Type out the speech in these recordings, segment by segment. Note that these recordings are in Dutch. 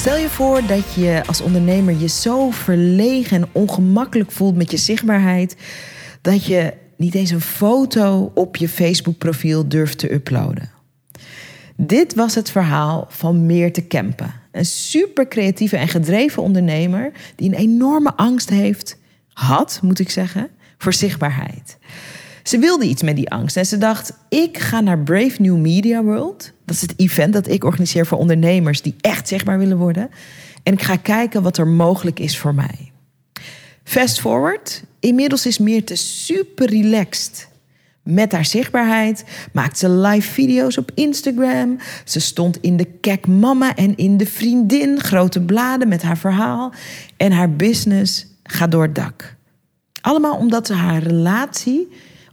Stel je voor dat je als ondernemer je zo verlegen en ongemakkelijk voelt met je zichtbaarheid dat je niet eens een foto op je Facebook-profiel durft te uploaden. Dit was het verhaal van Meerte Kempen. Een super creatieve en gedreven ondernemer die een enorme angst heeft, had moet ik zeggen, voor zichtbaarheid. Ze wilde iets met die angst en ze dacht: ik ga naar Brave New Media World. Dat is het event dat ik organiseer voor ondernemers die echt zichtbaar willen worden. En ik ga kijken wat er mogelijk is voor mij. Fast forward, inmiddels is Meerte super relaxed met haar zichtbaarheid. Maakt ze live video's op Instagram. Ze stond in de Kek Mama en in de Vriendin. Grote bladen met haar verhaal. En haar business gaat door het dak. Allemaal omdat ze haar relatie,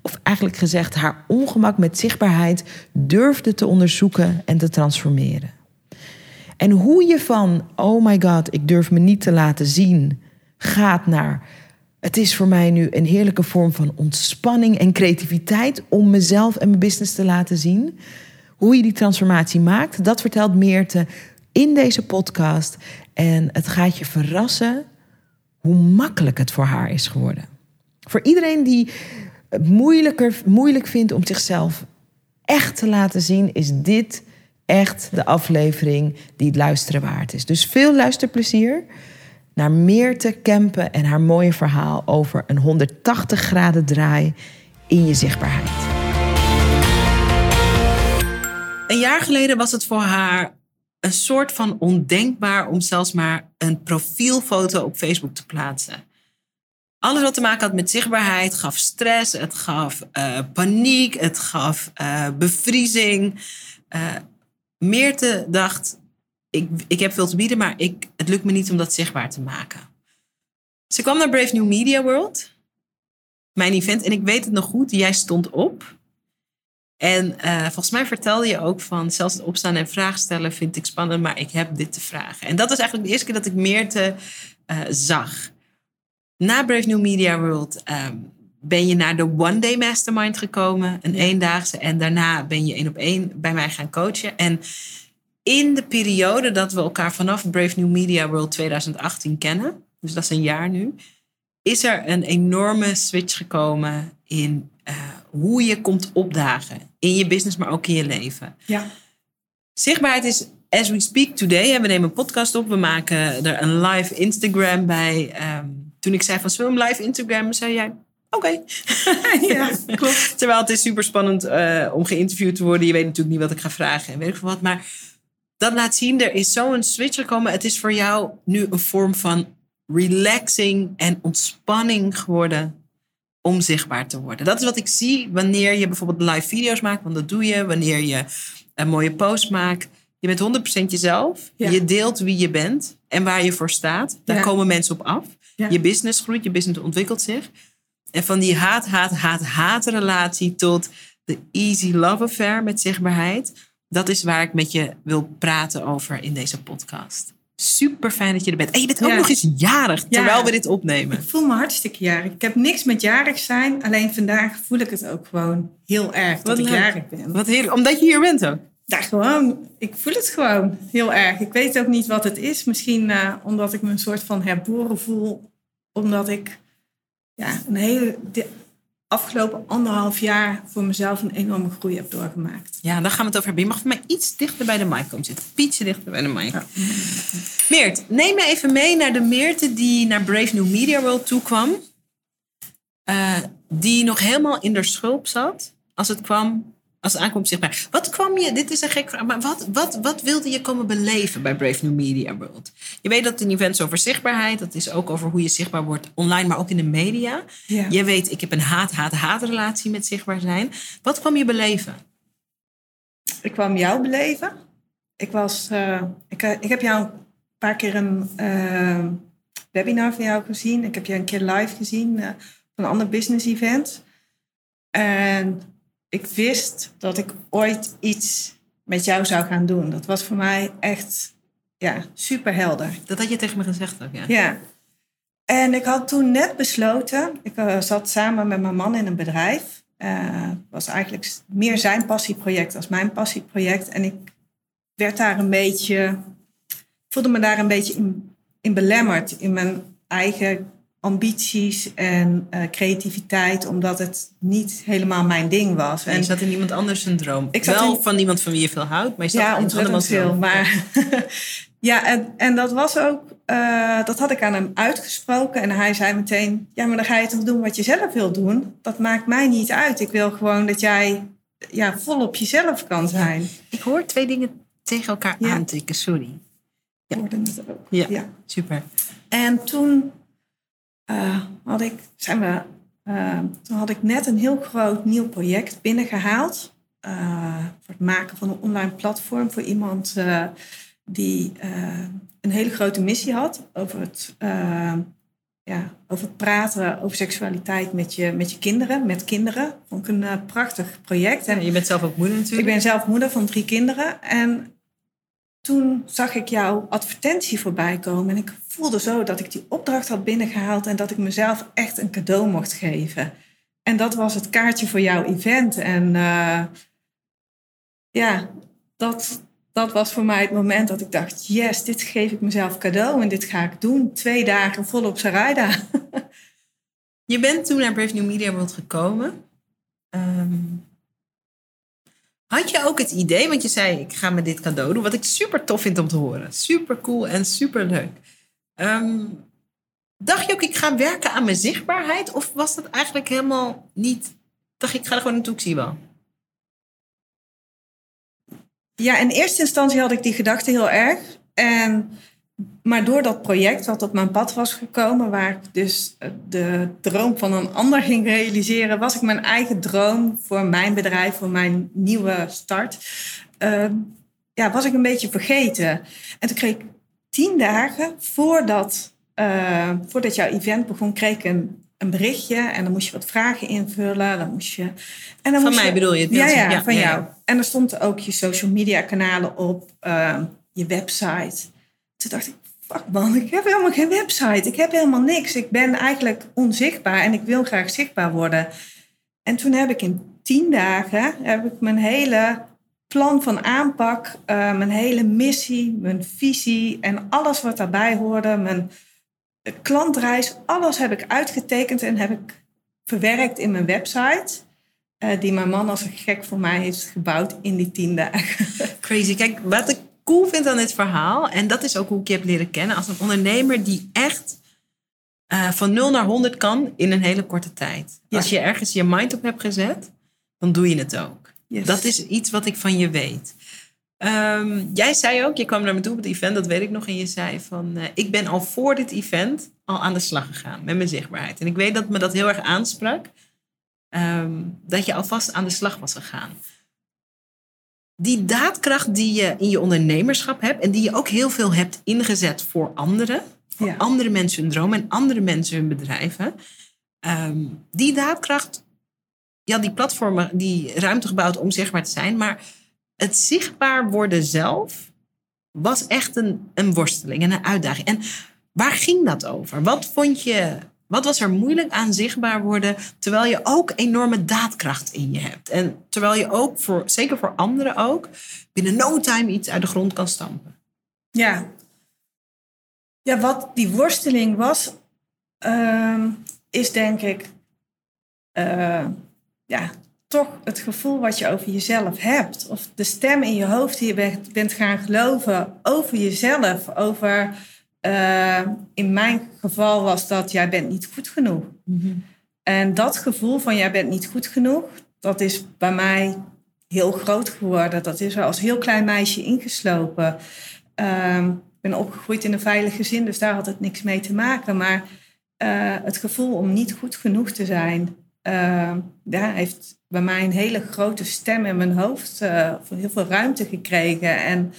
of eigenlijk gezegd haar ongemak met zichtbaarheid, durfde te onderzoeken en te transformeren. En hoe je van, oh my god, ik durf me niet te laten zien, gaat naar het is voor mij nu een heerlijke vorm van ontspanning en creativiteit om mezelf en mijn business te laten zien. Hoe je die transformatie maakt, dat vertelt Meerte in deze podcast. En het gaat je verrassen hoe makkelijk het voor haar is geworden. Voor iedereen die het moeilijker, moeilijk vindt om zichzelf echt te laten zien, is dit echt de aflevering die het luisteren waard is. Dus veel luisterplezier naar Meerte Kempen en haar mooie verhaal over een 180 graden draai in je zichtbaarheid. Een jaar geleden was het voor haar een soort van ondenkbaar om zelfs maar een profielfoto op Facebook te plaatsen. Alles wat te maken had met zichtbaarheid gaf stress, het gaf uh, paniek, het gaf uh, bevriezing. Uh, Meerte dacht, ik, ik heb veel te bieden, maar ik, het lukt me niet om dat zichtbaar te maken. Ze kwam naar Brave New Media World, mijn event, en ik weet het nog goed, jij stond op. En volgens mij vertelde je ook van zelfs het opstaan en vragen stellen vind ik spannend, maar ik heb dit te vragen. En dat was eigenlijk de eerste keer dat ik Meerte zag. Na Brave New Media World um, ben je naar de One Day Mastermind gekomen, een eendaagse. En daarna ben je één op één bij mij gaan coachen. En in de periode dat we elkaar vanaf Brave New Media World 2018 kennen, dus dat is een jaar nu, is er een enorme switch gekomen in uh, hoe je komt opdagen. In je business, maar ook in je leven. Ja. Zichtbaarheid is, as we speak today, we nemen een podcast op, we maken er een live Instagram bij. Um, toen ik zei van, zullen we live Instagram? Zei jij, oké. Okay. ja, klopt. Terwijl het is super spannend uh, om geïnterviewd te worden. Je weet natuurlijk niet wat ik ga vragen en weet ik veel wat. Maar dat laat zien, er is zo'n switch gekomen. Het is voor jou nu een vorm van relaxing en ontspanning geworden om zichtbaar te worden. Dat is wat ik zie wanneer je bijvoorbeeld live video's maakt, want dat doe je. Wanneer je een mooie post maakt. Je bent 100% jezelf. Ja. Je deelt wie je bent en waar je voor staat. Daar ja. komen mensen op af. Ja. Je business groeit, je business ontwikkelt zich. En van die haat, haat, haat, haat relatie tot de easy love affair met zichtbaarheid dat is waar ik met je wil praten over in deze podcast. Super fijn dat je er bent. En je bent ook ja. nog eens jarig terwijl ja. we dit opnemen. Ik voel me hartstikke jarig. Ik heb niks met jarig zijn. Alleen vandaag voel ik het ook gewoon heel erg dat ik jarig ben. Wat heerlijk. Omdat je hier bent ook. Ja, gewoon. Ik voel het gewoon heel erg. Ik weet ook niet wat het is. Misschien uh, omdat ik me een soort van herboren voel. Omdat ik ja, een hele afgelopen anderhalf jaar voor mezelf een enorme groei heb doorgemaakt. Ja, daar gaan we het over hebben. Je mag voor mij iets dichter bij de mic komen zitten. Pietje dichter bij de mic. Ja. Meert, neem me even mee naar de Meerte die naar Brave New Media World toe kwam. Uh, die nog helemaal in de schulp zat als het kwam als het aankomt zichtbaar. Wat kwam je, dit is een gek vraag, maar wat, wat, wat wilde je komen beleven bij Brave New Media World? Je weet dat het een event is over zichtbaarheid. Dat is ook over hoe je zichtbaar wordt online, maar ook in de media. Ja. Je weet, ik heb een haat-haat-haat relatie met zichtbaar zijn. Wat kwam je beleven? Ik kwam jou beleven. Ik, was, uh, ik, ik heb jou een paar keer een uh, webinar van jou gezien. Ik heb jou een keer live gezien uh, een ander business event. En ik wist dat ik ooit iets met jou zou gaan doen. Dat was voor mij echt ja, super helder. Dat had je tegen me gezegd ook, ja. Ja. En ik had toen net besloten, ik uh, zat samen met mijn man in een bedrijf. Uh, was eigenlijk meer zijn passieproject als mijn passieproject. En ik werd daar een beetje, voelde me daar een beetje in, in belemmerd in mijn eigen ambities en uh, creativiteit, omdat het niet helemaal mijn ding was. En je zat in iemand anders een droom. Ik Wel in... van iemand van wie je veel houdt, maar je zat ja, in ontzettend veel. Maar ja, en, en dat was ook, uh, dat had ik aan hem uitgesproken. En hij zei meteen, ja, maar dan ga je toch doen wat je zelf wil doen. Dat maakt mij niet uit. Ik wil gewoon dat jij ja, vol op jezelf kan zijn. Ik hoor twee dingen tegen elkaar ja. aantikken, sorry. Ja. Het ook. Ja, ja, super. En toen uh, had ik, zijn we, uh, toen had ik net een heel groot nieuw project binnengehaald. Uh, voor het maken van een online platform voor iemand die een hele grote missie had over het, ja, over het praten over seksualiteit met je, met je kinderen, met kinderen. Vond ik een prachtig project. En je bent zelf ook moeder natuurlijk. Ik ben zelf moeder van drie kinderen. En toen zag ik jouw advertentie voorbij komen en ik voelde zo dat ik die opdracht had binnengehaald en dat ik mezelf echt een cadeau mocht geven. En dat was het kaartje voor jouw event. En uh, ja, dat, dat was voor mij het moment dat ik dacht: yes, dit geef ik mezelf cadeau en dit ga ik doen. Twee dagen volop Sarayda. Je bent toen naar Brave New Media World gekomen. Um, had je ook het idee, want je zei ik ga me dit cadeau doen, wat ik super tof vind om te horen. Super cool en super leuk. Um, dacht je ook ik ga werken aan mijn zichtbaarheid? Of was dat eigenlijk helemaal niet? Dacht ik ga er gewoon naartoe, ik wel. Ja, in eerste instantie had ik die gedachte heel erg. En maar door dat project wat op mijn pad was gekomen, waar ik dus eh, de droom van een ander ging realiseren, was ik mijn eigen droom voor mijn bedrijf, voor mijn nieuwe start, uh, ja, was ik een beetje vergeten. En toen kreeg ik tien dagen voordat, uh, voordat jouw event begon, kreeg ik een, een berichtje en dan moest je wat vragen invullen. Dan moest je, en dan van mij bedoel je? Ja, ja, ja, van jou. En er stond ook je social media kanalen op, uh, je website. Toen dacht ik, fuck man, ik heb helemaal geen website. Ik heb helemaal niks. Ik ben eigenlijk onzichtbaar en ik wil graag zichtbaar worden. En toen heb ik in tien dagen heb ik mijn hele plan van aanpak, uh, mijn hele missie, mijn visie en alles wat daarbij hoorde, mijn klantreis, alles heb ik uitgetekend en heb ik verwerkt in mijn website. Uh, die mijn man als een gek voor mij heeft gebouwd in die tien dagen. Crazy. Kijk, wat ik cool vind aan dit verhaal, en dat is ook hoe ik je heb leren kennen, als een ondernemer die echt uh, van 0 naar 100 kan in een hele korte tijd. Ja. Als je ergens je mind op hebt gezet, dan doe je het ook. Yes. Dat is iets wat ik van je weet. Um, jij zei ook, je kwam naar me toe op het event, dat weet ik nog. En je zei van, uh, ik ben al voor dit event al aan de slag gegaan met mijn zichtbaarheid. En ik weet dat me dat heel erg aansprak. Um, dat je alvast aan de slag was gegaan die daadkracht die je in je ondernemerschap hebt en die je ook heel veel hebt ingezet voor anderen, voor ja. andere mensen hun dromen en andere mensen hun bedrijven, um, die daadkracht, ja, die platformen, die ruimte gebouwd om zichtbaar te zijn, maar het zichtbaar worden zelf was echt een, een worsteling en een uitdaging. En waar ging dat over? Wat vond je wat was er moeilijk aan zichtbaar worden, terwijl je ook enorme daadkracht in je hebt? En terwijl je ook, voor, zeker voor anderen ook, binnen no time iets uit de grond kan stampen. Ja. Ja, wat die worsteling was, uh, is denk ik, uh, ja, toch het gevoel wat je over jezelf hebt. Of de stem in je hoofd die je bent, bent gaan geloven over jezelf, over uh, in mijn geval was dat jij bent niet goed genoeg. Mm-hmm. En dat gevoel van jij bent niet goed genoeg, dat is bij mij heel groot geworden. Dat is er als heel klein meisje ingeslopen. Uh, ik ben opgegroeid in een veilig gezin, dus daar had het niks mee te maken. Maar uh, het gevoel om niet goed genoeg te zijn, uh, ja, heeft bij mij een hele grote stem in mijn hoofd uh, heel veel ruimte gekregen. En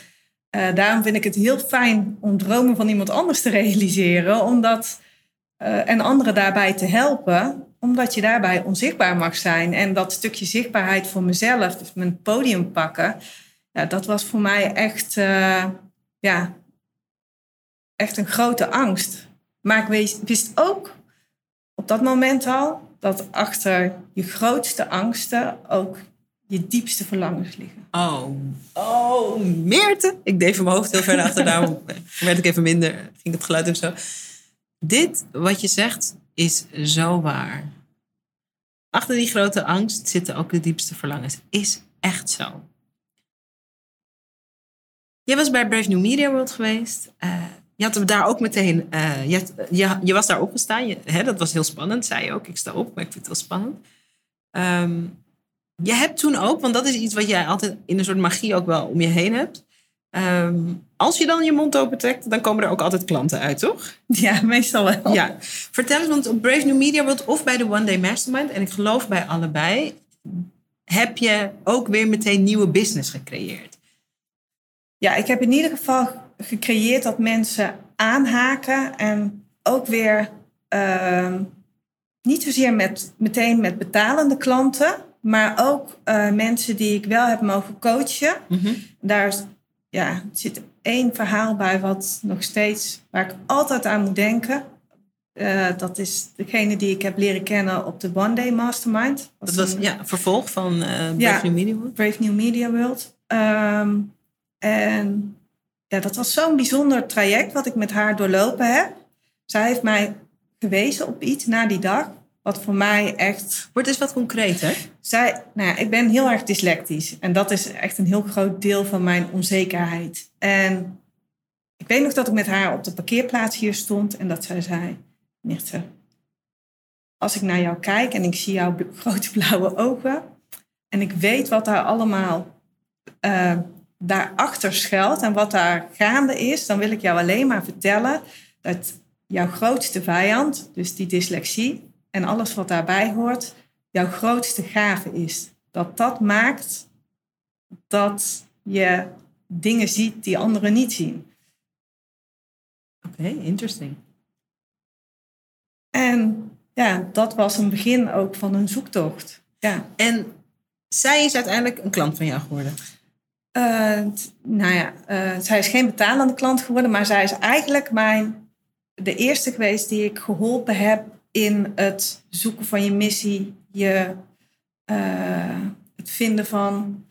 uh, daarom vind ik het heel fijn om dromen van iemand anders te realiseren, omdat, uh, en anderen daarbij te helpen. omdat je daarbij onzichtbaar mag zijn. En dat stukje zichtbaarheid voor mezelf, dus mijn podium pakken, ja, dat was voor mij echt, eh, ja, echt een grote angst. Maar ik wist ook op dat moment al dat achter je grootste angsten ook je diepste verlangens liggen. Oh, oh, Meerte. Ik deed mijn hoofd heel ver achter, daarom werd ik even minder, ging het geluid ook zo. Dit, wat je zegt, is zo waar. Achter die grote angst zitten ook de diepste verlangens. Is echt zo. Je was bij Brave New Media World geweest. Uh, je had daar ook meteen, uh, je, je, was daar opgestaan. Je, hè, dat was heel spannend, zei je ook. Ik sta op, maar ik vind het wel spannend. Um, je hebt toen ook, want dat is iets wat jij altijd in een soort magie ook wel om je heen hebt. Ehm, als je dan je mond opentrekt, dan komen er ook altijd klanten uit, toch? Ja, meestal wel. Ja. Vertel eens, want op Brave New Media World of bij de One Day Mastermind, en ik geloof bij allebei, heb je ook weer meteen nieuwe business gecreëerd. Ja, ik heb in ieder geval gecreëerd dat mensen aanhaken en ook weer uh, niet zozeer met, meteen met betalende klanten, maar ook uh, mensen die ik wel heb mogen coachen. Mm Daar ja, zit één verhaal bij wat nog steeds, waar ik altijd aan moet denken. Uh, dat is degene die ik heb leren kennen op de One Day Mastermind. Dat was een, ja, vervolg van uh, Brave ja, New Media World. Brave New Media World. Um, en ja, dat was zo'n bijzonder traject wat ik met haar doorlopen heb. Zij heeft mij gewezen op iets na die dag. Wat voor mij echt. Wordt eens wat concreter. Zij, nou ja, ik ben heel erg dyslectisch. En dat is echt een heel groot deel van mijn onzekerheid. En ik weet nog dat ik met haar op de parkeerplaats hier stond. En dat zij zei: Nichte, als ik naar jou kijk en ik zie jouw grote blauwe ogen. En ik weet wat daar allemaal uh, daarachter schuilt en wat daar gaande is. Dan wil ik jou alleen maar vertellen dat jouw grootste vijand, dus die dyslexie, en alles wat daarbij hoort, jouw grootste gave is. Dat dat maakt dat je dingen ziet die anderen niet zien. Oké, okay, interesting. En ja, dat was een begin ook van een zoektocht. Ja. En zij is uiteindelijk een klant van jou geworden? Uh, nou ja, uh, zij is geen betalende klant geworden, maar zij is eigenlijk mijn, de eerste geweest die ik geholpen heb in het zoeken van je missie, je, uh, het vinden van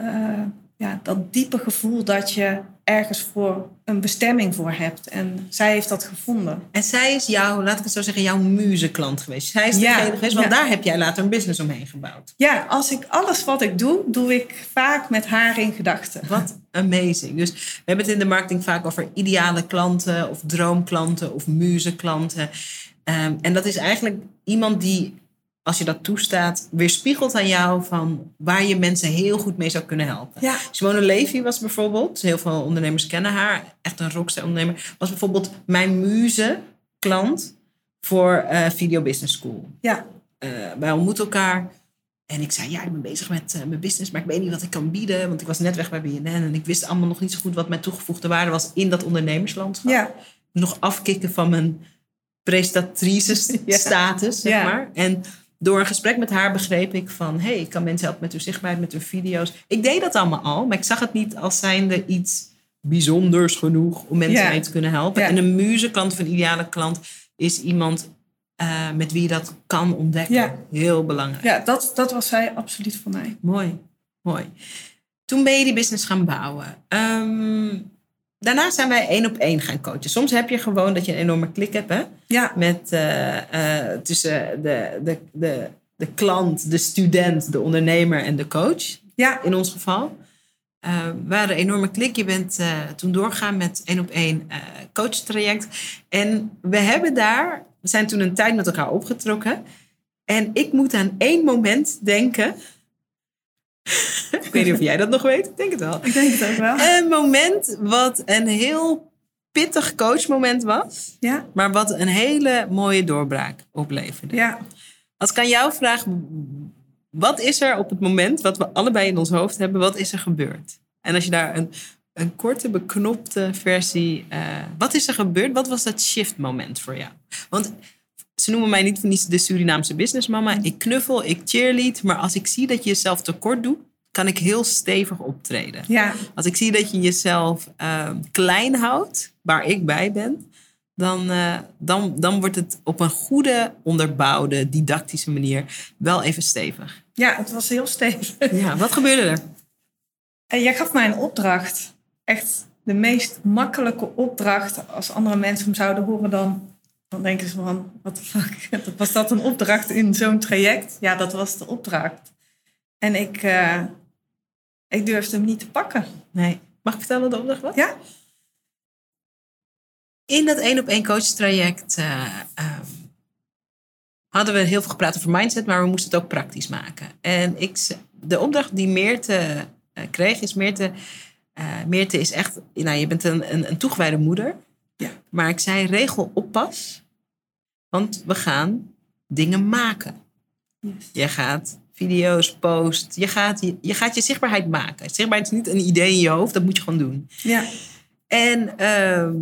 uh, ja, dat diepe gevoel dat je ergens voor een bestemming voor hebt. En zij heeft dat gevonden. En zij is jouw, laat ik het zo zeggen, jouw muzeklant geweest. Zij is degene geweest, want daar heb jij later een business omheen gebouwd. Ja, als ik alles wat ik doe, doe ik vaak met haar in gedachten. Wat amazing. Dus we hebben het in de marketing vaak over ideale klanten of droomklanten of muzeklanten. Um, en dat is eigenlijk iemand die, als je dat toestaat, weerspiegelt aan jou van waar je mensen heel goed mee zou kunnen helpen. Ja. Simone Levy was bijvoorbeeld, heel veel ondernemers kennen haar, echt een rockster ondernemer, was bijvoorbeeld mijn muze klant voor uh, Video Business School. Ja. Uh, wij ontmoeten elkaar. En ik zei, ja, ik ben bezig met uh, mijn business, maar ik weet niet wat ik kan bieden. Want ik was net weg bij BNN en ik wist allemaal nog niet zo goed wat mijn toegevoegde waarde was in dat ondernemerslandschap. Ja. Nog afkicken van mijn prestatrice status, zeg maar. En door een gesprek met haar begreep ik van... hé, hey, ik kan mensen helpen met hun zichtbaarheid, met hun video's. Ik deed dat allemaal al, maar ik zag het niet als zijnde iets bijzonders genoeg... om mensen ja. mee te kunnen helpen. En een muzeklant of een ideale klant is iemand... Uh, met wie je dat kan ontdekken. Heel belangrijk. Ja, dat, dat was zij absoluut voor mij. Mooi, mooi. Toen ben je die business gaan bouwen. Um, daarna zijn wij één op één gaan coachen. Soms heb je gewoon dat je een enorme klik hebt hè? Ja. Met, uh, uh, tussen de, de, de, de klant, de student, de ondernemer en de coach. Ja. In ons geval. Uh, we hadden een enorme klik. Je bent toen doorgegaan met één op één coachtraject. En we hebben daar, we zijn toen een tijd met elkaar opgetrokken. En ik moet aan één moment denken ik weet niet of jij dat nog weet. Ik denk het wel. Ik denk het ook wel. Een moment wat een heel pittig coachmoment was. Ja. Maar wat een hele mooie doorbraak opleverde. Ja. Als ik aan jou vraag, wat is er op het moment wat we allebei in ons hoofd hebben, wat is er gebeurd? En als je daar een, een korte, beknopte versie. Uh, wat is er gebeurd? Wat was dat shift moment voor jou? Want ze noemen mij niet voor niets de Surinaamse businessmama. Ik knuffel, ik cheerlead. Maar als ik zie dat je jezelf tekort doet, kan ik heel stevig optreden. Ja, Als ik zie dat je jezelf eh, klein houdt, waar ik bij ben, dan, eh, dan, dan wordt het op een goede, onderbouwde, didactische manier wel even stevig. ja, het was heel stevig. Ja, wat gebeurde er? En jij gaf mij een opdracht. Echt de meest makkelijke opdracht. Als andere mensen hem zouden horen, dan, dan denken ze van... Wat de fuck, was dat een opdracht in zo'n traject? Ja, dat was de opdracht. En ik, eh, ik durfde hem niet te pakken. Nee. Mag ik vertellen de opdracht wat? Ja? In dat één op één coachtraject eh, ehm, hadden we heel veel gepraat over mindset, maar we moesten het ook praktisch maken. En ik, de opdracht die Meerte eh, kreeg is Meerte, Meerte is echt, nou je bent een, een, een toegewijde moeder. Ja. Maar ik zei regel oppas, want we gaan dingen maken. Je gaat video's post, je gaat je, je gaat je zichtbaarheid maken. Zichtbaarheid is niet een idee in je hoofd, dat moet je gewoon doen. Ja. En ehm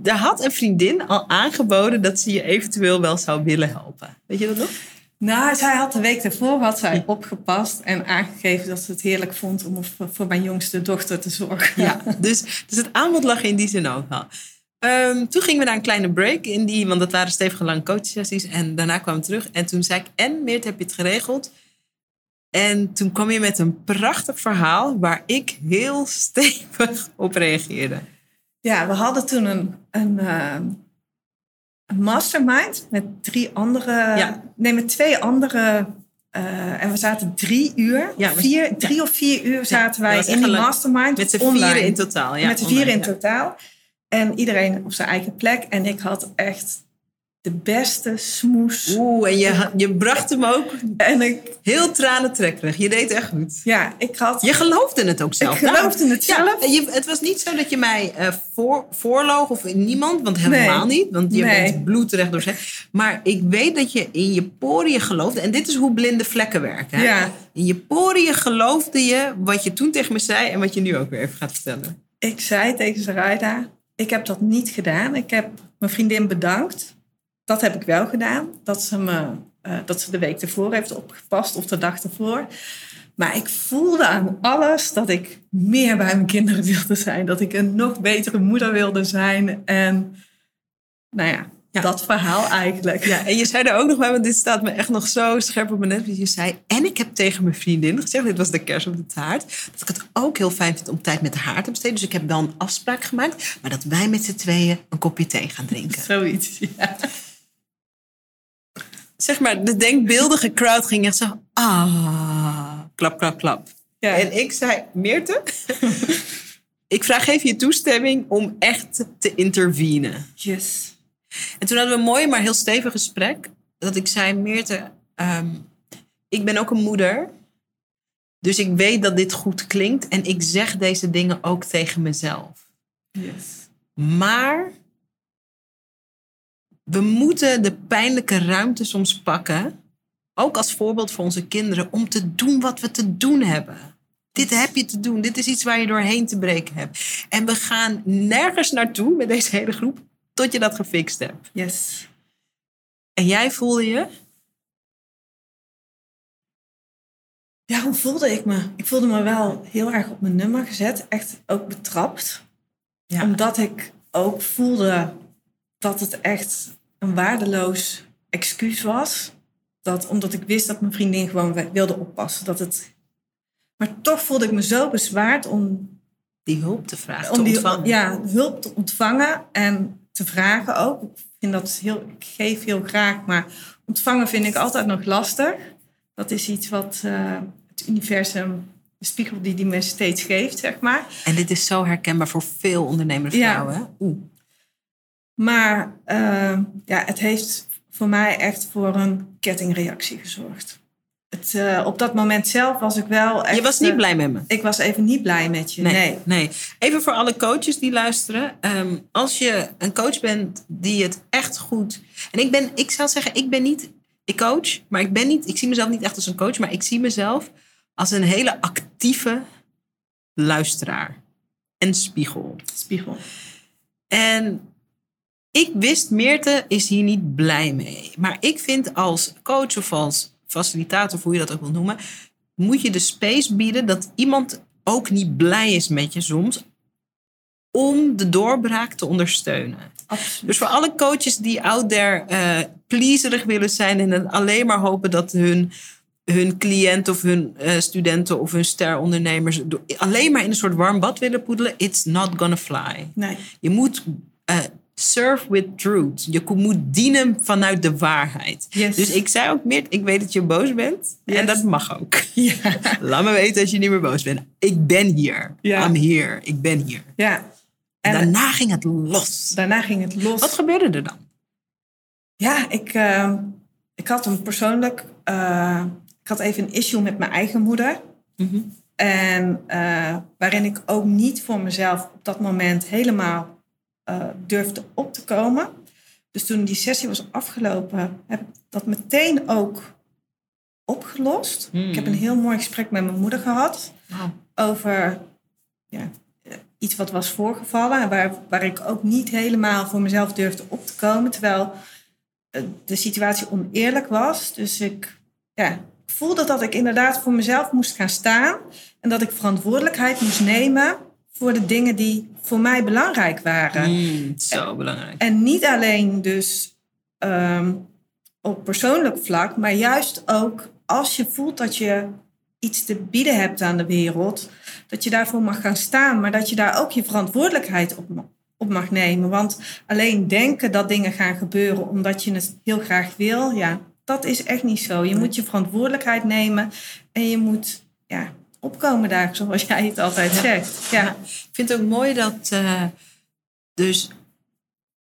daar had een vriendin al aangeboden dat ze je eventueel wel zou willen helpen. Weet je dat nog? Nou, zij had de week daarvoor had zij opgepast en aangegeven dat ze het heerlijk vond om voor, mijn jongste dochter te zorgen. Ja, dus, dus het aanbod lag in die zin ook al. Ehm, toen gingen we naar een kleine break in die, want dat waren stevige lange coachsessies. En daarna kwamen we terug. En toen zei ik, en Meert, heb je het geregeld? En toen kwam je met een prachtig verhaal waar ik heel stevig op reageerde. Ja, we hadden toen een, een, eh, een mastermind met drie andere, Ja. nee, met twee andere. eh, en we zaten drie uur, Ja, we- vier, drie of vier uur zaten wij in die mastermind. Met z'n vieren in totaal. Ja, met z'n vieren in ja. totaal. En iedereen op zijn eigen plek. En ik had echt de beste smoes. Oeh, en je, je bracht hem ook En ik, heel tranentrekkerig. Je deed echt goed. ja, ik had. Je geloofde het ook zelf. Ik geloofde het Ja, zelf. je, het was niet zo dat je mij eh voor, voorloog of niemand, want helemaal Nee. niet. Want je Nee. bent bloedrecht door. Maar ik weet dat je in je poriën geloofde. En dit is hoe blinde vlekken werken. Hè? Ja. In je poriën geloofde je wat je toen tegen me zei en wat je nu ook weer even gaat vertellen. Ik zei tegen Zaraida, ik heb dat niet gedaan. Ik heb mijn vriendin bedankt. Dat heb ik wel gedaan. Dat ze, me, eh, dat ze de week ervoor heeft opgepast of de dag ervoor. Maar ik voelde aan alles dat ik meer bij mijn kinderen wilde zijn. Dat ik een nog betere moeder wilde zijn. En nou ja, Ja. dat verhaal eigenlijk. Ja, en je zei er ook nog bij, want dit staat me echt nog zo scherp op mijn net. Je zei, en ik heb tegen mijn vriendin gezegd, dit was de kers op de taart, dat ik het ook heel fijn vind om tijd met haar te besteden. Dus ik heb wel een afspraak gemaakt, maar dat wij met z'n tweeën een kopje thee gaan drinken. Zoiets, ja. Zeg maar, de denkbeeldige crowd ging echt zo, ah, klap, klap, klap. Ja. En ik zei, Meerte, ik vraag even je toestemming om echt te intervenen. Yes. En toen hadden we een mooi, maar heel stevig gesprek. Dat ik zei, Meerte, ehm, ik ben ook een moeder. Dus ik weet dat dit goed klinkt. En ik zeg deze dingen ook tegen mezelf. Yes. Maar we moeten de pijnlijke ruimte soms pakken. Ook als voorbeeld voor onze kinderen. Om te doen wat we te doen hebben. Dit heb je te doen. Dit is iets waar je doorheen te breken hebt. En we gaan nergens naartoe met deze hele groep. Tot je dat gefixt hebt. Yes. En jij voelde je? Ja, hoe voelde ik me? Ik voelde me wel heel erg op mijn nummer gezet. Echt ook betrapt. Ja. Omdat ik ook voelde dat het echt een waardeloos excuus was. Dat, omdat ik wist dat mijn vriendin gewoon wilde oppassen. Dat het... Maar toch voelde ik me zo bezwaard om, Die hulp te vragen, om te die ontvangen. Ja, hulp te ontvangen en te vragen ook. Ik vind dat heel, ik geef heel graag, maar ontvangen vind ik altijd nog lastig. Dat is iets wat eh, het universum, de spiegel die die me steeds geeft, zeg maar. En dit is zo herkenbaar voor veel ondernemende vrouwen. Oeh. Maar eh, ja, het heeft voor mij echt voor een kettingreactie gezorgd. Het, eh, op dat moment zelf was ik wel echt... Je was niet eh, blij met me. Ik was even niet blij met je, nee. nee. Even voor alle coaches die luisteren. ehm, als je een coach bent die het echt goed... En ik, ben, ik zou zeggen, ik ben niet... Ik coach, maar ik ben niet... Ik zie mezelf niet echt als een coach, maar ik zie mezelf als een hele actieve luisteraar. En spiegel. Spiegel. En ik wist, Meerte is hier niet blij mee. Maar ik vind als coach of als facilitator, hoe je dat ook wil noemen, moet je de space bieden dat iemand ook niet blij is met je soms, om de doorbraak te ondersteunen. Absoluut. Dus voor alle coaches die out there uh, pleaserig willen zijn en alleen maar hopen dat hun, hun cliënt of hun uh, studenten of hun sterondernemers alleen maar in een soort warm bad willen poedelen, it's not gonna fly. Nee. Je moet uh, serve with truth. Je moet dienen vanuit de waarheid. Yes. Dus ik zei ook meer, ik weet dat je boos bent. Yes. En dat mag ook. Ja. Laat me weten als je niet meer boos bent. Ik ben hier. Ja. I'm here. Ik ben hier. Ja. En daarna ging het los. daarna ging het los. Wat gebeurde er dan? Ja, ik, eh, ik had een persoonlijk... eh, ik had even een issue met mijn eigen moeder. Mhm. En eh, waarin ik ook niet voor mezelf op dat moment helemaal eh, durfde op te komen. Dus toen die sessie was afgelopen, heb ik dat meteen ook opgelost. Hmm. Ik heb een heel mooi gesprek met mijn moeder gehad over ja, iets wat was voorgevallen. En waar, waar ik ook niet helemaal voor mezelf durfde op te komen. Terwijl eh, de situatie oneerlijk was. Dus ik ja, voelde dat ik inderdaad voor mezelf moest gaan staan. En dat ik verantwoordelijkheid moest nemen voor de dingen die voor mij belangrijk waren. Mm, zo belangrijk. En niet alleen dus ehm, op persoonlijk vlak, maar juist ook als je voelt dat je iets te bieden hebt aan de wereld, dat je daarvoor mag gaan staan, maar dat je daar ook je verantwoordelijkheid op, op mag nemen. Want alleen denken dat dingen gaan gebeuren omdat je het heel graag wil, ja, dat is echt niet zo. Je moet je verantwoordelijkheid nemen en je moet ja, opkomen daar, zoals jij het altijd zegt. Ja. Ja. Ik vind het ook mooi dat eh, dus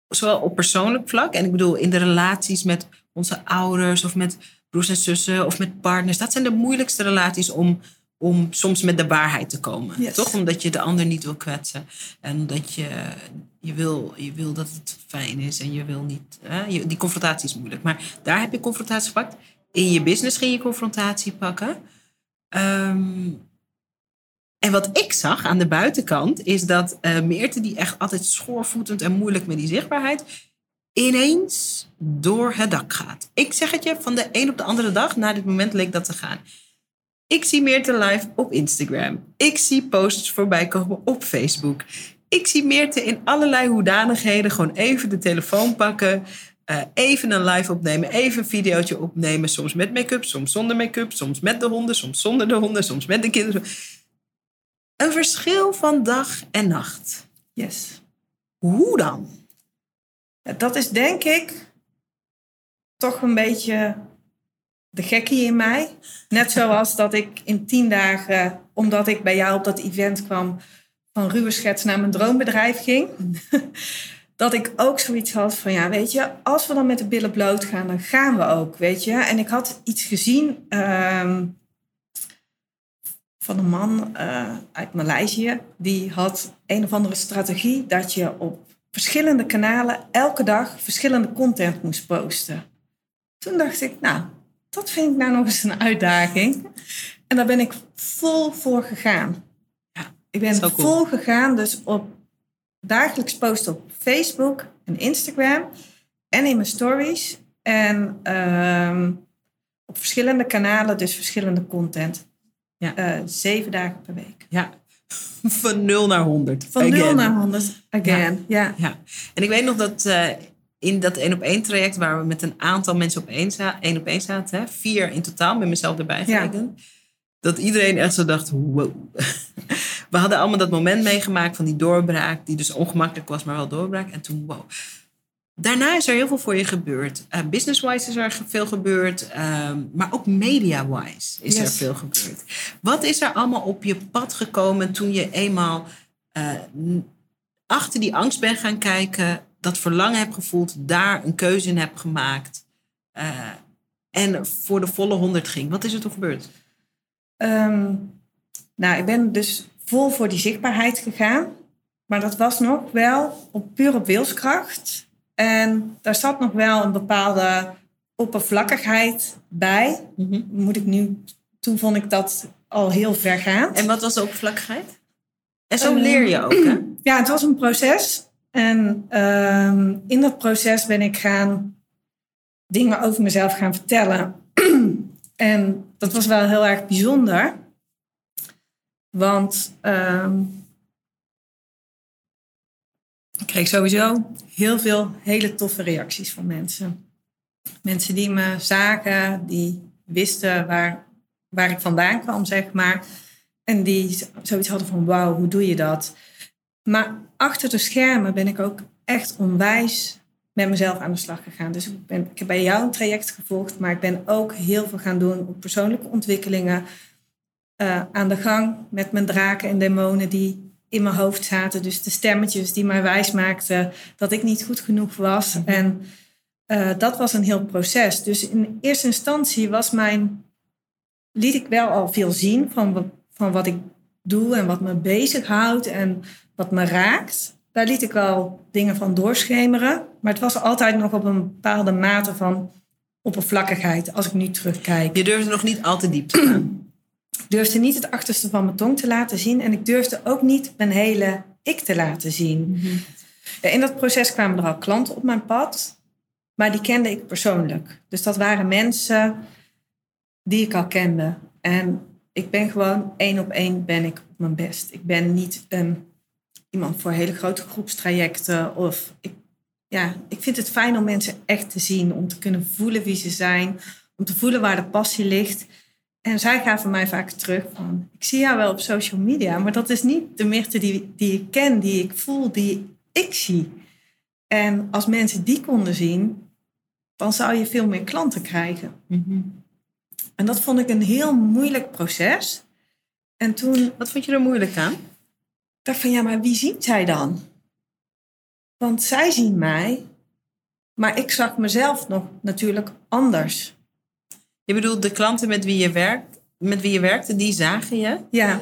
zowel op persoonlijk vlak en ik bedoel in de relaties met onze ouders of met broers en zussen of met partners, dat zijn de moeilijkste relaties om, om soms met de waarheid te komen. Yes. Toch? Omdat je de ander niet wil kwetsen en dat je, je, wil, je wil dat het fijn is en je wil niet. Hè? Je, die confrontatie is moeilijk, maar daar heb je confrontatie gepakt. In je business ging je confrontatie pakken. Ehm, en wat ik zag aan de buitenkant is dat eh Meerte, die echt altijd schoorvoetend en moeilijk met die zichtbaarheid, ineens door het dak gaat. Ik zeg het je, van de een op de andere dag, na dit moment leek dat te gaan. Ik zie Meerte live op Instagram. Ik zie posts voorbij komen op Facebook. Ik zie Meerte in allerlei hoedanigheden gewoon even de telefoon pakken. Eh, even een live opnemen, even een videootje opnemen. Soms met make-up, soms zonder make-up. Soms met de honden, soms zonder de honden, soms met de kinderen. Een verschil van dag en nacht. Yes. Hoe dan? Ja, Dat is denk ik toch een beetje de gekkie in mij. Net zoals dat ik in tien dagen, omdat ik bij jou op dat event kwam, van ruwe schets naar mijn droombedrijf ging. Dat ik ook zoiets had van, ja, weet je, als we dan met de billen bloot gaan, dan gaan we ook, weet je. En ik had iets gezien ehm, van een man eh, uit Maleisië. Die had een of andere strategie dat je op verschillende kanalen elke dag verschillende content moest posten. Toen dacht ik, nou, dat vind ik nou nog eens een uitdaging. En daar ben ik vol voor gegaan. Ja, ik ben cool. vol gegaan, dus op dagelijks posten op Facebook en Instagram en in mijn stories. En ehm, op verschillende kanalen, dus verschillende content. Ja. Eh, zeven dagen per week. Ja, van 0 naar 100. Van 0 Again. naar 100 again. Ja. Ja, en ik weet nog dat eh, in dat één op één traject waar we met een aantal mensen op één, za- één op één zaten, hè, vier in totaal, met mezelf erbij Ja. Dat iedereen echt zo dacht, wow. We hadden allemaal dat moment meegemaakt van die doorbraak, die dus ongemakkelijk was, maar wel doorbraak. En toen, wow. Daarna is er heel veel voor je gebeurd. Eh, Business-wise is er veel gebeurd, ehm, maar ook media-wise is er veel gebeurd. Wat is er allemaal op je pad gekomen toen je eenmaal eh, achter die angst bent gaan kijken, dat verlangen hebt gevoeld, daar een keuze in hebt gemaakt eh, en voor de volle 100 ging? Wat is er toen gebeurd? Ehm, nou, ik ben dus vol voor die zichtbaarheid gegaan. Maar dat was nog wel op, puur op wilskracht. En daar zat nog wel een bepaalde oppervlakkigheid bij. Moet ik nu... Toen vond ik dat al heel vergaand. En wat was de oppervlakkigheid? En zo Ehm, leer je ook, hè? Ja, het was een proces. En ehm, in dat proces ben ik gaan dingen over mezelf gaan vertellen. en dat was wel heel erg bijzonder. Want ehm, ik kreeg sowieso heel veel hele toffe reacties van mensen. Mensen die me zagen, die wisten waar, waar ik vandaan kwam, zeg maar. En die zoiets hadden van, wauw, hoe doe je dat? Maar achter de schermen ben ik ook echt onwijs met mezelf aan de slag gegaan. Dus ik, ben, ik heb bij jou een traject gevolgd, maar ik ben ook heel veel gaan doen op persoonlijke ontwikkelingen. Uh, aan de gang met mijn draken en demonen die in mijn hoofd zaten. Dus de stemmetjes die mij wijs maakten dat ik niet goed genoeg was. Mhm. En uh, dat was een heel proces. Dus in eerste instantie was mijn, liet ik wel al veel zien van, van wat ik doe en wat me bezighoudt en wat me raakt. Daar liet ik wel dingen van doorschemeren. Maar het was altijd nog op een bepaalde mate van oppervlakkigheid als ik nu terugkijk. Je durfde nog niet al te diep te gaan. Ik durfde niet het achterste van mijn tong te laten zien. En ik durfde ook niet mijn hele ik te laten zien. Mhm. In dat proces kwamen er al klanten op mijn pad. Maar die kende ik persoonlijk. Dus dat waren mensen die ik al kende. En ik ben gewoon één op één ben ik op mijn best. Ik ben niet iemand voor hele grote groepstrajecten. Of ik, ja, ik vind het fijn om mensen echt te zien. Om te kunnen voelen wie ze zijn. Om te voelen waar de passie ligt. En zij gaven mij vaak terug van, ik zie jou wel op social media, maar dat is niet de Mirte die, die ik ken, die ik voel, die ik zie. En als mensen die konden zien, dan zou je veel meer klanten krijgen. Mhm. En dat vond ik een heel moeilijk proces. En toen... Wat vond je er moeilijk aan? Ik dacht van, ja, maar wie ziet zij dan? Want zij zien mij, maar ik zag mezelf nog natuurlijk anders. Je bedoelt de klanten met wie je werkt, met wie je werkte, die zagen je. Ja.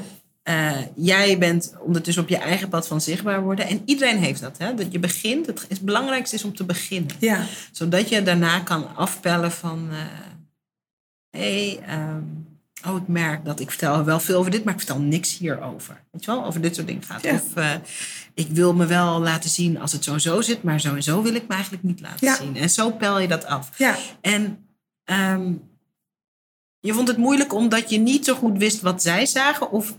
Uh, jij bent ondertussen op je eigen pad van zichtbaar worden. En iedereen heeft dat. Hè? Dat je begint. Het, het belangrijkste is om te beginnen. Ja. Zodat je daarna kan afpellen van... Uh, hey, um, oh, ik merk dat ik vertel wel veel over dit, maar ik vertel niks hierover. Weet je wel, over dit soort dingen gaat. Ja. Of uh, ik wil me wel laten zien als het zo en zo zit, maar zo en zo wil ik me eigenlijk niet laten ja. zien. En zo pel je dat af. Ja. En um, je vond het moeilijk omdat je niet zo goed wist wat zij zagen? Of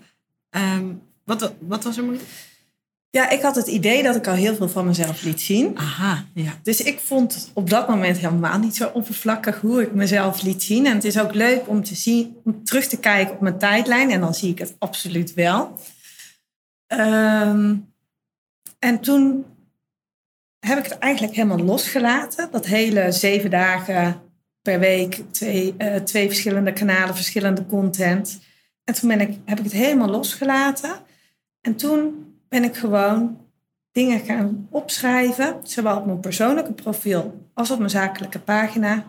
um, wat, wat was er moeilijk? Ja, ik had het idee dat ik al heel veel van mezelf liet zien. Aha, ja. Dus ik vond op dat moment helemaal niet zo oppervlakkig hoe ik mezelf liet zien. En het is ook leuk om te zien, om terug te kijken op mijn tijdlijn. En dan zie ik het absoluut wel. Um, en toen heb ik het eigenlijk helemaal losgelaten. Dat hele zeven dagen per week twee, uh, twee verschillende kanalen, verschillende content. En toen ben ik, heb ik het helemaal losgelaten. En toen ben ik gewoon dingen gaan opschrijven, zowel op mijn persoonlijke profiel als op mijn zakelijke pagina.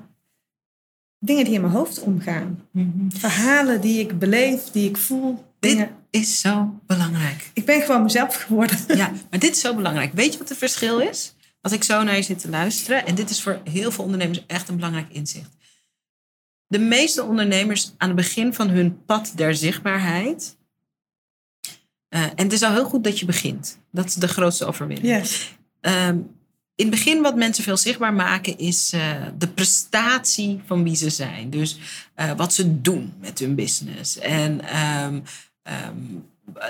Dingen die in mijn hoofd omgaan. Mhm. Verhalen die ik beleef, die ik voel. Dit is zo belangrijk. Ik ben gewoon mezelf geworden. Ja, maar dit is zo belangrijk. Weet je wat het verschil is? Als ik zo naar je zit te luisteren, en dit is voor heel veel ondernemers echt een belangrijk inzicht. De meeste ondernemers aan het begin van hun pad der zichtbaarheid. Uh, en het is al heel goed dat je begint. Dat is de grootste overwinning. Yes. Um, in het begin wat mensen veel zichtbaar maken is uh, de prestatie van wie ze zijn. Dus uh, wat ze doen met hun business. En um, um,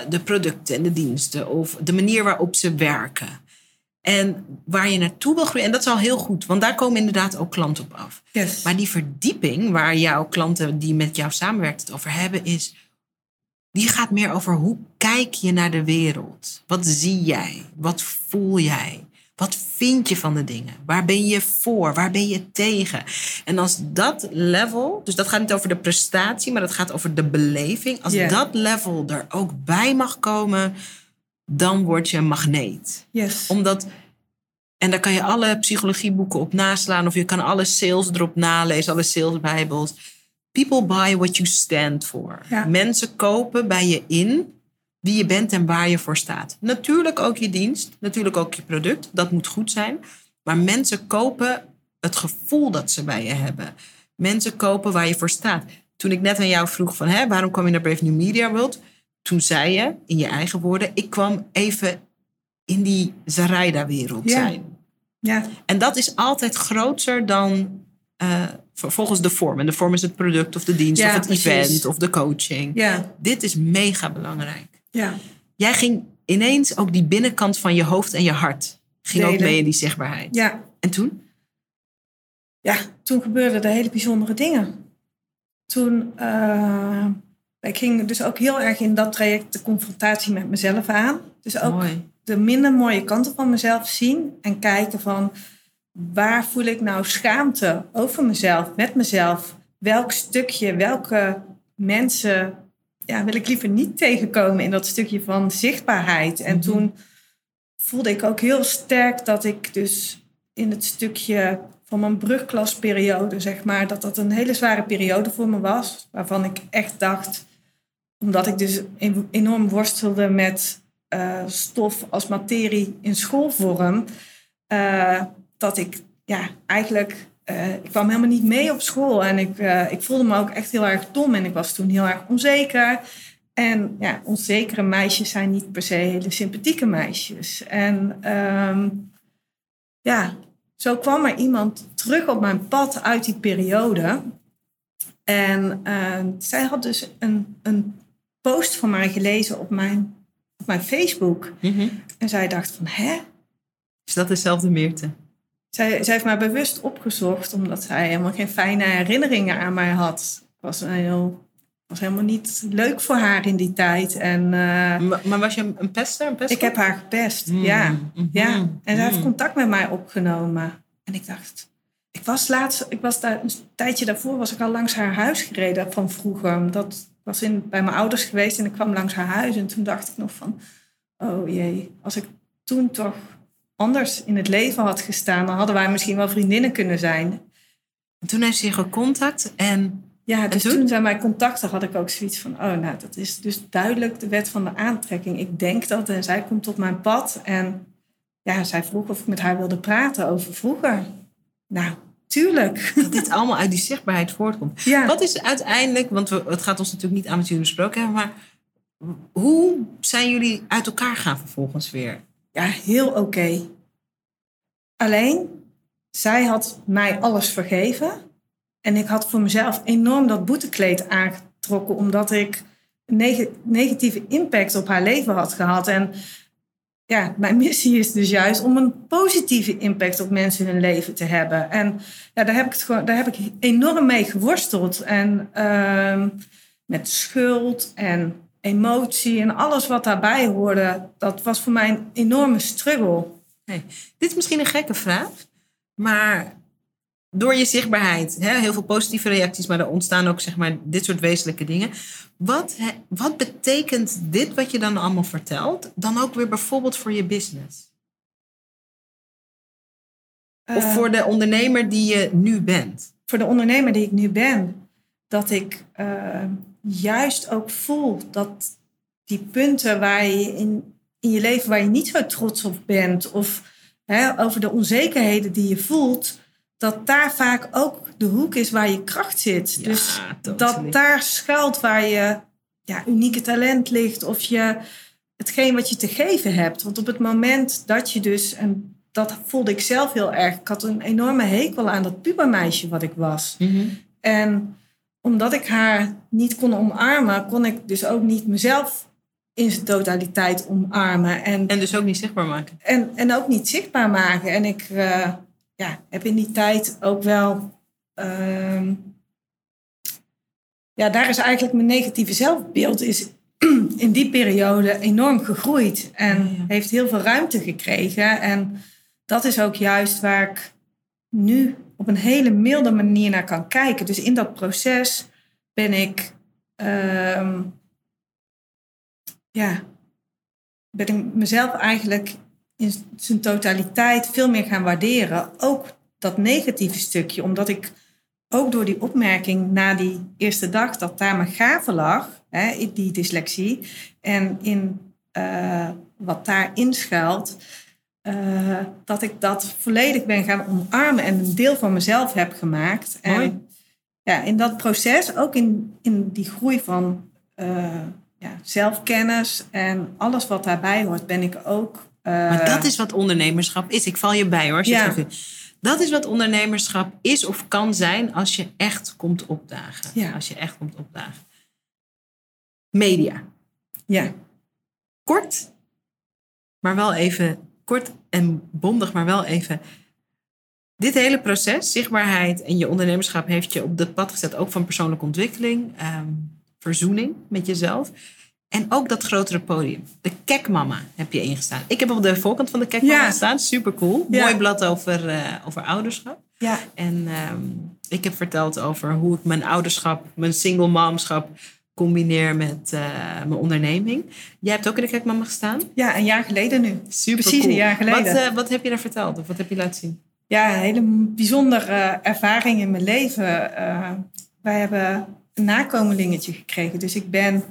de producten en de diensten. Of de manier waarop ze werken. En waar je naartoe wil groeien. En dat is al heel goed, want daar komen inderdaad ook klanten op af. Yes. Maar die verdieping waar jouw klanten die met jou samenwerken het over hebben, is. Die gaat meer over hoe kijk je naar de wereld? Wat zie jij? Wat voel jij? Wat vind je van de dingen? Waar ben je voor? Waar ben je tegen? En als dat level, dus dat gaat niet over de prestatie, maar dat gaat over de beleving. Als yeah. dat level er ook bij mag komen, dan word je een magneet. Yes. Omdat, en daar kan je alle psychologieboeken op naslaan, of je kan alle sales erop nalezen, alle salesbijbels. People buy what you stand for. Ja. Mensen kopen bij je in wie je bent en waar je voor staat. Natuurlijk ook je dienst, natuurlijk ook je product, dat moet goed zijn. Maar mensen kopen het gevoel dat ze bij je hebben. Mensen kopen waar je voor staat. Toen ik net aan jou vroeg van, hè, waarom kwam je naar Brave New Media World? toen zei je in je eigen woorden: Ik kwam even in die Zaraida-wereld Ja. zijn. Ja, En dat is altijd groter dan eh, volgens de vorm. En de vorm is het product of de dienst Ja, of het precies. event of de coaching. ja, Dit is mega belangrijk. Ja. Jij ging ineens ook die binnenkant van je hoofd en je hart. Ging ook mee in die zichtbaarheid. ja. En toen? ja, toen gebeurden er hele bijzondere dingen. Toen, eh, ik ging dus ook heel erg in dat traject de confrontatie met mezelf aan. Dus ook Mooi. de minder mooie kanten van mezelf zien en kijken van waar voel ik nou schaamte over mezelf, met mezelf. Welk stukje, welke mensen ja, wil ik liever niet tegenkomen in dat stukje van zichtbaarheid. En Mhm. toen voelde ik ook heel sterk dat ik dus in het stukje van mijn brugklasperiode, zeg maar, dat dat een hele zware periode voor me was. Waarvan ik echt dacht, omdat ik dus en- enorm worstelde met eh, stof als materie in schoolvorm, eh, dat ik ja, eigenlijk, eh, ik kwam helemaal niet mee op school. En ik, eh, ik voelde me ook echt heel erg dom en ik was toen heel erg onzeker. En ja, onzekere meisjes zijn niet per se hele sympathieke meisjes. En ehm, ja, zo kwam er iemand terug op mijn pad uit die periode. En eh, zij had dus een, een post van mij gelezen op mijn, op mijn Facebook. Mhm. En zij dacht van, hè? Is dat dezelfde Meerte? Zij, zij heeft mij bewust opgezocht omdat zij helemaal geen fijne herinneringen aan mij had. Ik was, een heel, was helemaal niet leuk voor haar in die tijd. En eh, Maar, maar was je een, pester? Een pester? ik heb haar gepest, Mm, ja. ja. En zij heeft mm. contact met mij opgenomen. En ik dacht, ik was laatst, ik was daar een tijdje daarvoor was ik al langs haar huis gereden van vroeger. Dat was in, bij mijn ouders geweest en ik kwam langs haar huis. En toen dacht ik nog van, oh jee, als ik toen toch anders in het leven had gestaan, dan hadden wij misschien wel vriendinnen kunnen zijn. En toen heeft ze je gecontact en Ja, dus toen? toen? zij mij contacten, had ik ook zoiets van, oh nou, dat is dus duidelijk de wet van de aantrekking. Ik denk dat en zij komt op mijn pad en ja, zij vroeg of ik met haar wilde praten over vroeger. Nou, tuurlijk. dat dit allemaal uit die zichtbaarheid voortkomt. Ja, Wat is uiteindelijk, want we, het gaat ons natuurlijk niet aan wat jullie besproken hebben, maar hoe zijn jullie uit elkaar gaan vervolgens weer? Ja heel oké. Alleen, zij had mij alles vergeven en ik had voor mezelf enorm dat boetekleed aangetrokken omdat ik neg- negatieve impact op haar leven had gehad. En ja, mijn missie is dus juist om een positieve impact op mensen in hun leven te hebben. En ja, daar heb ik, het gewoon, daar heb ik enorm mee geworsteld. En ehm, met schuld en emotie en alles wat daarbij hoorde, dat was voor mij een enorme struggle. Dit is misschien een gekke vraag, maar door je zichtbaarheid, hè, heel veel positieve reacties, maar er ontstaan ook zeg maar, dit soort wezenlijke dingen. Wat, wat betekent dit wat je dan allemaal vertelt, dan ook weer bijvoorbeeld voor je business? Of Eh, voor de ondernemer die je nu bent? voor de ondernemer die ik nu ben, dat ik eh, juist ook voel dat die punten waar je in, in je leven waar je niet zo trots op bent, of hè, over de onzekerheden die je voelt, dat daar vaak ook de hoek is waar je kracht zit. dus totally. dat daar schuilt waar je ja, unieke talent ligt of je hetgeen wat je te geven hebt. Want op het moment dat je dus, en dat voelde ik zelf heel erg, ik had een enorme hekel aan dat pubermeisje wat ik was. Mhm. En omdat ik haar niet kon omarmen, kon ik dus ook niet mezelf in zijn totaliteit omarmen. En, En dus ook niet zichtbaar maken. en, en ook niet zichtbaar maken. En ik eh, ja, heb in die tijd ook wel. ehm, ja, daar is eigenlijk mijn negatieve zelfbeeld is in die periode enorm gegroeid. En Ja, ja. heeft heel veel ruimte gekregen. En dat is ook juist waar ik nu op een hele milde manier naar kan kijken. Dus in dat proces ben ik. ehm, ja, ben ik mezelf eigenlijk in zijn totaliteit veel meer gaan waarderen. Ook dat negatieve stukje, omdat ik ook door die opmerking na die eerste dag dat daar mijn gave lag, hè, die dyslexie, en in eh, wat daarin schuilt, eh, dat ik dat volledig ben gaan omarmen en een deel van mezelf heb gemaakt. Mooi. En ja, in dat proces, ook in, in die groei van eh, ja, zelfkennis en alles wat daarbij hoort, ben ik ook maar dat is wat ondernemerschap is. Ik val je bij hoor. Ja. Dat is wat ondernemerschap is of kan zijn als je echt komt opdagen. Ja. Als je echt komt opdagen. Media. Ja, Kort, maar wel even kort en bondig, maar wel even. Dit hele proces, zichtbaarheid en je ondernemerschap heeft je op dat pad gezet, ook van persoonlijke ontwikkeling, ehm, verzoening met jezelf. En ook dat grotere podium. De Kekmama heb je ingestaan. Ik heb op de voorkant van de Kekmama Ja. gestaan. Super cool. Ja. Mooi blad over, eh, over ouderschap. ja, En ehm, ik heb verteld over hoe ik mijn ouderschap, mijn single momschap combineer met eh, mijn onderneming. Jij hebt ook in de Kekmama gestaan. ja, een jaar geleden nu. Super Precies cool. een jaar geleden. Wat, eh, wat heb je daar verteld of wat heb je laten zien? Ja, een hele bijzondere ervaring in mijn leven. Eh, wij hebben een nakomelingetje gekregen. Dus ik ben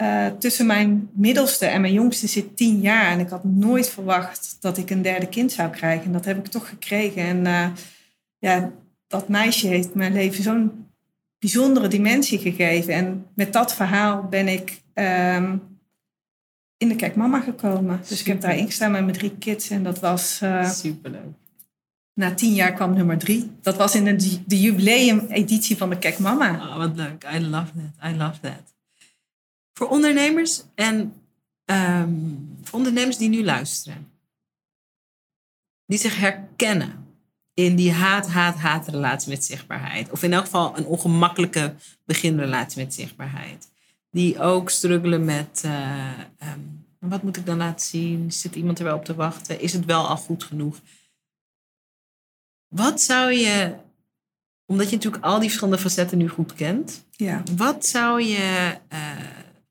eh, tussen mijn middelste en mijn jongste zit tien jaar. En ik had nooit verwacht dat ik een derde kind zou krijgen. En dat heb ik toch gekregen. En eh, ja, dat meisje heeft mijn leven zo'n bijzondere dimensie gegeven. En met dat verhaal ben ik ehm, in de Kijk Mama gekomen. Dus ik heb daar ingestaan met mijn drie kids. En dat was... eh, Superleuk. na tien jaar kwam nummer drie. Dat was in de, de jubileum-editie van de Kek Mama. Oh, wat leuk. I love that. I love that. Voor ondernemers en ehm, voor ondernemers die nu luisteren. Die zich herkennen in die haat, haat, haat relatie met zichtbaarheid. Of in elk geval een ongemakkelijke beginrelatie met zichtbaarheid. Die ook struggelen met, eh, ehm, wat moet ik dan laten zien? Zit iemand er wel op te wachten? Is het wel al goed genoeg? Wat zou je, omdat je natuurlijk al die verschillende facetten nu goed kent, Ja. wat zou je, eh,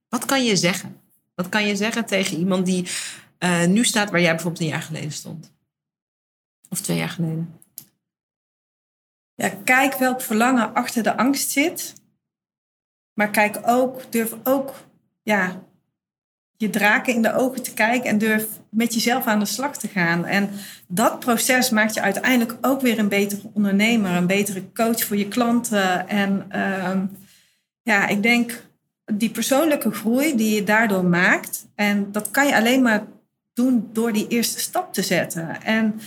wat kan je zeggen? Wat kan je zeggen tegen iemand die eh, nu staat waar jij bijvoorbeeld een jaar geleden stond? Of twee jaar geleden? Ja, kijk welk verlangen achter de angst zit. Maar kijk ook, durf ook ja, je draken in de ogen te kijken en durf met jezelf aan de slag te gaan. En dat proces maakt je uiteindelijk ook weer een betere ondernemer, een betere coach voor je klanten. En ehm, ja, ik denk die persoonlijke groei die je daardoor maakt. En dat kan je alleen maar doen door die eerste stap te zetten. En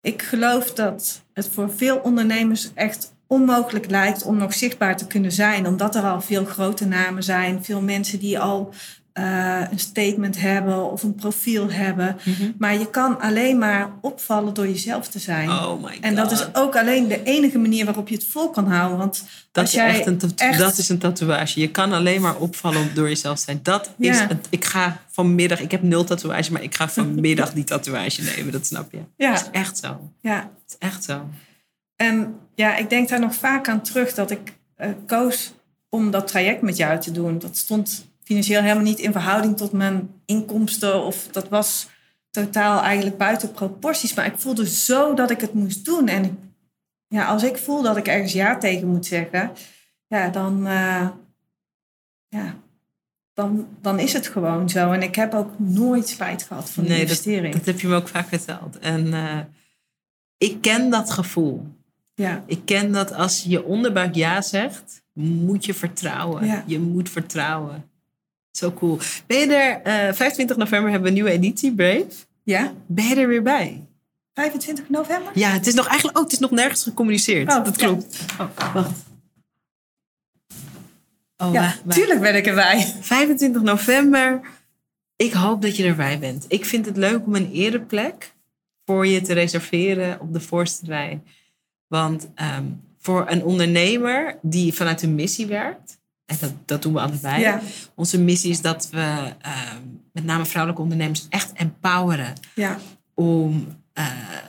ik geloof dat het voor veel ondernemers echt onmogelijk lijkt om nog zichtbaar te kunnen zijn, omdat er al veel grote namen zijn, veel mensen die al eh, een statement hebben of een profiel hebben. Maar je kan alleen maar opvallen door jezelf te zijn. Oh my god. en dat is ook alleen de enige manier waarop je het vol kan houden. Want dat als is jij echt een, echt- dat is een tatoeage. Je kan alleen maar opvallen door jezelf te zijn. Dat is Ja. het. Ik ga vanmiddag, ik heb nul tatoeage, maar ik ga vanmiddag die tatoeage nemen. Dat snap je. Ja. Dat is echt zo. ja, is echt zo. En ja, ik denk daar nog vaak aan terug dat ik eh, koos om dat traject met jou te doen. Dat stond financieel helemaal niet in verhouding tot mijn inkomsten. Of dat was totaal eigenlijk buiten proporties. Maar ik voelde zo dat ik het moest doen. En ja, als ik voel dat ik ergens ja tegen moet zeggen, ja, dan, eh, ja, dan, dan is het gewoon zo. En ik heb ook nooit spijt gehad van die Nee, dat, investering. dat heb je me ook vaak verteld. En eh, ik ken dat gevoel. ja. Ik ken dat als je onderbuik ja zegt, moet je vertrouwen. Ja. Je moet vertrouwen. Zo cool. Ben je er, eh 25 november hebben we een nieuwe editie, Brave. ja, Ben je er weer bij? 25 november? Ja, het is nog eigenlijk ook, het is nog nergens gecommuniceerd. Oh, dat ja. klopt. Oh, wacht. Oh, Ja, tuurlijk ben ik erbij. 25 november. Ik hoop dat je erbij bent. Ik vind het leuk om een ereplek voor je te reserveren op de voorste rij. Want ehm, voor een ondernemer die vanuit een missie werkt, en dat, dat doen we allebei. Ja. Onze missie is dat we ehm, met name vrouwelijke ondernemers echt empoweren Ja, om eh,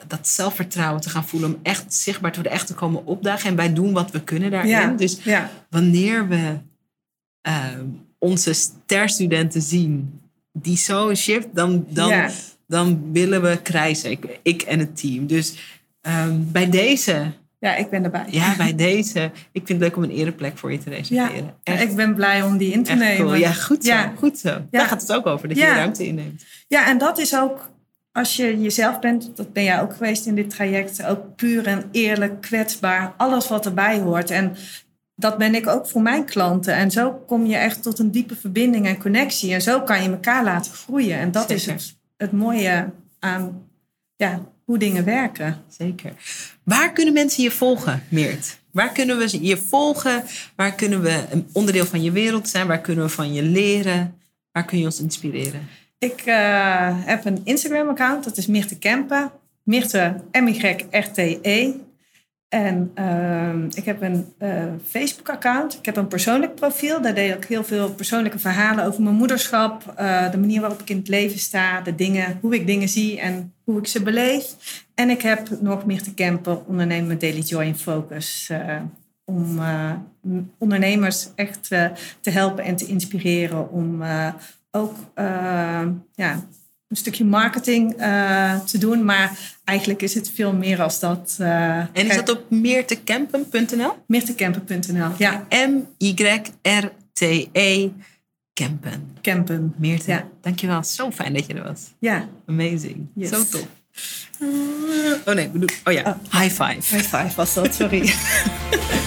dat zelfvertrouwen te gaan voelen, om echt zichtbaar te worden, echt te komen opdagen. En wij doen wat we kunnen daarin. ja, Dus wanneer we ehm, onze sterstudenten zien die zo shift, dan, dan, dan willen we krijzen. Ik, ik en het team. Dus ehm, bij deze, ja, ik ben erbij. ja, bij deze, ik vind het leuk om een ereplek voor je te Ja, reserveren. Echt, ik ben blij om die in te nemen. cool. Ja, goed zo. Ja. Goed zo. Daar gaat het ook over, dat je Ja. ruimte inneemt. Ja, en dat is ook, als je jezelf bent, dat ben jij ook geweest in dit traject, ook puur en eerlijk, kwetsbaar, alles wat erbij hoort. En dat ben ik ook voor mijn klanten. En zo kom je echt tot een diepe verbinding en connectie. En zo kan je elkaar laten groeien. En dat is het het mooie aan ja, hoe dingen werken. Zeker. Waar kunnen mensen je volgen, Meert? Waar kunnen we je volgen? Waar kunnen we een onderdeel van je wereld zijn? Waar kunnen we van je leren? Waar kun je ons inspireren? Ik uh, heb een Instagram-account, dat is Mirte Kempen. Mirte, M-Y-R-T-E. En uh, ik heb een uh, Facebook-account. Ik heb een persoonlijk profiel. Daar deel ik heel veel persoonlijke verhalen over mijn moederschap. Uh, de manier waarop ik in het leven sta. De dingen, hoe ik dingen zie en hoe ik ze beleef. En ik heb nog meer te campen. Ondernemen Daily Joy in Focus. om ondernemers echt te helpen en te inspireren. Om ook ja, een stukje marketing uh, te doen. Maar eigenlijk is het veel meer als dat. Uh, en is dat op meertekempen.nl? Meertekempen.nl, ja. M-Y-R-T-E Kempen. Kempen. Meerte, ja. dankjewel. Zo fijn dat je er was. Ja. Amazing. Yes. Zo top. Oh nee, bedoel, oh ja, oh. high five. High five was dat, sorry.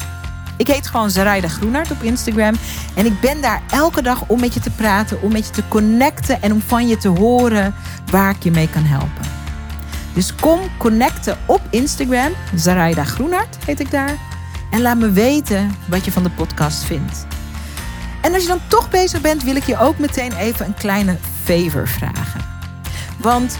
Ik heet gewoon Zaraida Groenart op Instagram. En ik ben daar elke dag om met je te praten, om met je te connecten en om van je te horen waar ik je mee kan helpen. Dus kom connecten op Instagram. Zaraida Groenart heet ik daar. En laat me weten wat je van de podcast vindt. En als je dan toch bezig bent, wil ik je ook meteen even een kleine favor vragen. Want